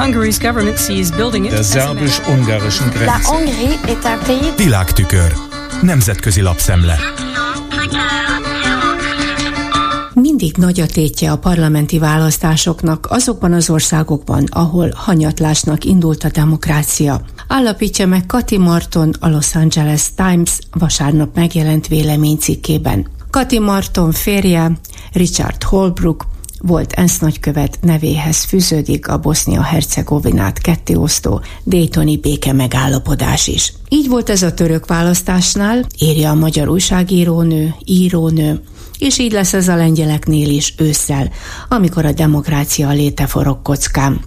Der szerbus-ungarischen Grenze. Világtükör. Nemzetközi lapszemle. Mindig nagy a tétje a parlamenti választásoknak azokban az országokban, ahol hanyatlásnak indult a demokrácia. Állapítja meg Kati Marton a Los Angeles Times vasárnap megjelent véleménycikkében. Kati Marton férje, Richard Holbrook, volt ENSZ nagykövet nevéhez fűződik a Bosznia-Hercegovinát kettéosztó Daytoni béke megállapodás is. Így volt ez a török választásnál, írja a magyar újságírónő, írónő, és így lesz ez a lengyeleknél is ősszel, amikor a demokrácia léte forog kockám.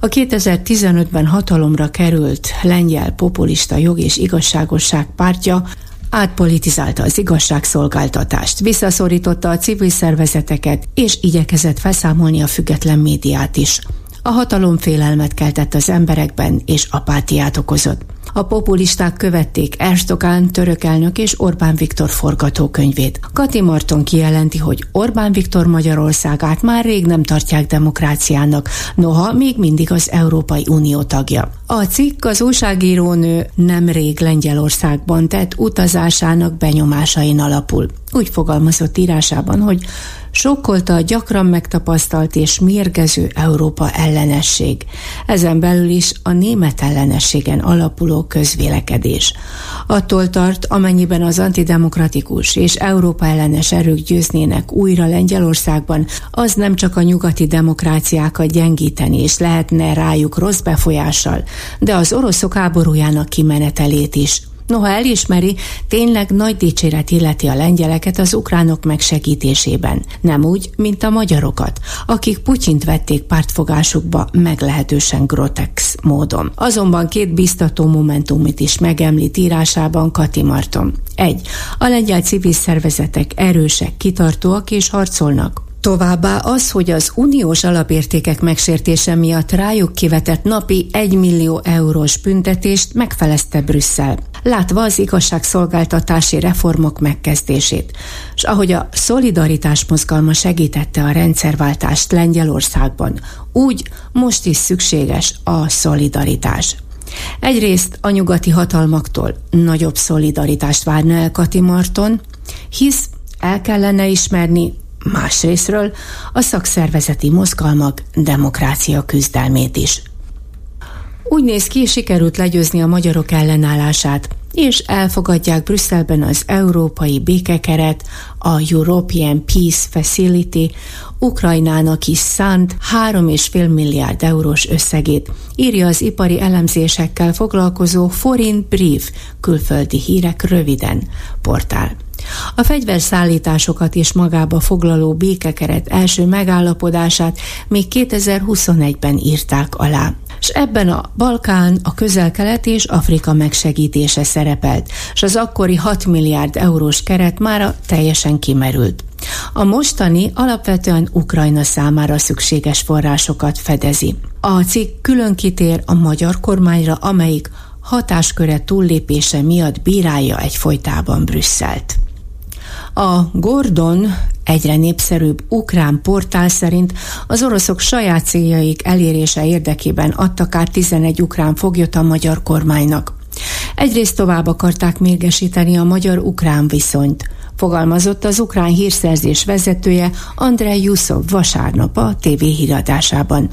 A 2015-ben hatalomra került lengyel populista jog és igazságosság pártja átpolitizálta az igazságszolgáltatást, visszaszorította a civil szervezeteket, és igyekezett felszámolni a független médiát is. A hatalom félelmet keltett az emberekben, és apátiát okozott. A populisták követték Erstogán török elnök és Orbán Viktor forgatókönyvét. Kati Marton kijelenti, hogy Orbán Viktor Magyarországát már rég nem tartják demokráciának, noha még mindig az Európai Unió tagja. A cikk az újságírónő nemrég Lengyelországban tett utazásának benyomásain alapul. Úgy fogalmazott írásában, hogy sokkolta a gyakran megtapasztalt és mérgező Európa ellenesség. Ezen belül is a német ellenességen alapuló közvélekedés. Attól tart, amennyiben az antidemokratikus és Európa ellenes erők győznének újra Lengyelországban, az nem csak a nyugati demokráciákat gyengíteni és lehetne rájuk rossz befolyással, de az oroszok háborújának kimenetelét is. Noha elismeri, tényleg nagy dicséret illeti a lengyeleket az ukránok megsegítésében. Nem úgy, mint a magyarokat, akik Putyint vették pártfogásukba meglehetősen grotex módon. Azonban két biztató momentumit is megemlít írásában Kati Marton. Egy. A lengyel civil szervezetek erősek, kitartóak és harcolnak. Továbbá az, hogy az uniós alapértékek megsértése miatt rájuk kivetett napi 1 millió eurós büntetést megfelezte Brüsszel, látva az igazságszolgáltatási reformok megkezdését. És ahogy a szolidaritás mozgalma segítette a rendszerváltást Lengyelországban, úgy most is szükséges a szolidaritás. Egyrészt a nyugati hatalmaktól nagyobb szolidaritást várna el Kati Marton, hisz el kellene ismerni, másrésztről a szakszervezeti mozgalmak demokrácia küzdelmét is. Úgy néz ki, sikerült legyőzni a magyarok ellenállását, és elfogadják Brüsszelben az Európai Békekeret, a European Peace Facility, Ukrajnának is szánt 3,5 milliárd eurós összegét, írja az ipari elemzésekkel foglalkozó Foreign Brief külföldi hírek röviden portál. A fegyverszállításokat is magába foglaló békekeret első megállapodását még 2021-ben írták alá és ebben a Balkán, a közel-kelet és Afrika megsegítése szerepelt, és az akkori 6 milliárd eurós keret már teljesen kimerült. A mostani alapvetően Ukrajna számára szükséges forrásokat fedezi. A cikk külön kitér a magyar kormányra, amelyik hatásköre túllépése miatt bírálja egyfolytában Brüsszelt. A Gordon egyre népszerűbb ukrán portál szerint az oroszok saját céljaik elérése érdekében adtak át 11 ukrán foglyot a magyar kormánynak. Egyrészt tovább akarták mérgesíteni a magyar-ukrán viszonyt fogalmazott az ukrán hírszerzés vezetője Andrei Juszov vasárnap a TV híradásában.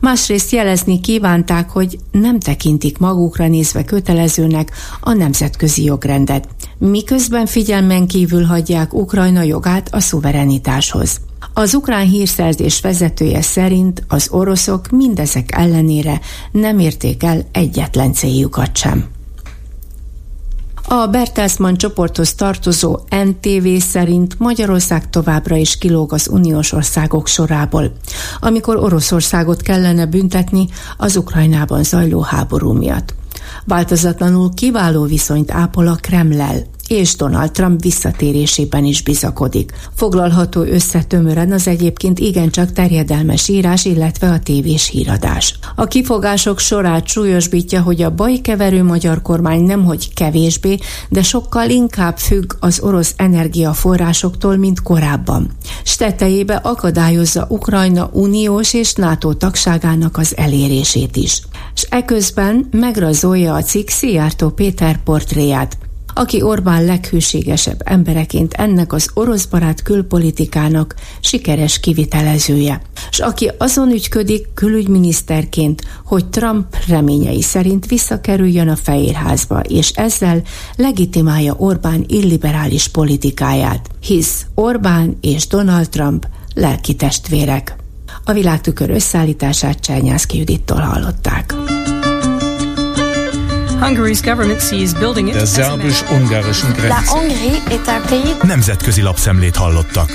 Másrészt jelezni kívánták, hogy nem tekintik magukra nézve kötelezőnek a nemzetközi jogrendet, miközben figyelmen kívül hagyják Ukrajna jogát a szuverenitáshoz. Az ukrán hírszerzés vezetője szerint az oroszok mindezek ellenére nem érték el egyetlen céljukat sem. A Bertelsmann csoporthoz tartozó NTV szerint Magyarország továbbra is kilóg az uniós országok sorából, amikor Oroszországot kellene büntetni az Ukrajnában zajló háború miatt. Változatlanul kiváló viszonyt ápol a Kremlel, és Donald Trump visszatérésében is bizakodik. Foglalható összetömören az egyébként igencsak terjedelmes írás, illetve a tévés híradás. A kifogások sorát súlyosbítja, hogy a bajkeverő magyar kormány nemhogy kevésbé, de sokkal inkább függ az orosz energiaforrásoktól, mint korábban. Stetejébe akadályozza Ukrajna uniós és NATO tagságának az elérését is. És eközben megrazolja a cikk Szijjártó Péter portréját, aki Orbán leghűségesebb embereként ennek az oroszbarát külpolitikának sikeres kivitelezője, és aki azon ügyködik külügyminiszterként, hogy Trump reményei szerint visszakerüljön a Fehérházba, és ezzel legitimálja Orbán illiberális politikáját, hisz Orbán és Donald Trump lelki testvérek. A világtükör összeállítását Csernyászki Judittól hallották. Der szerbus-ungarischen Grenze. Nemzetközi lapszemlét hallottak.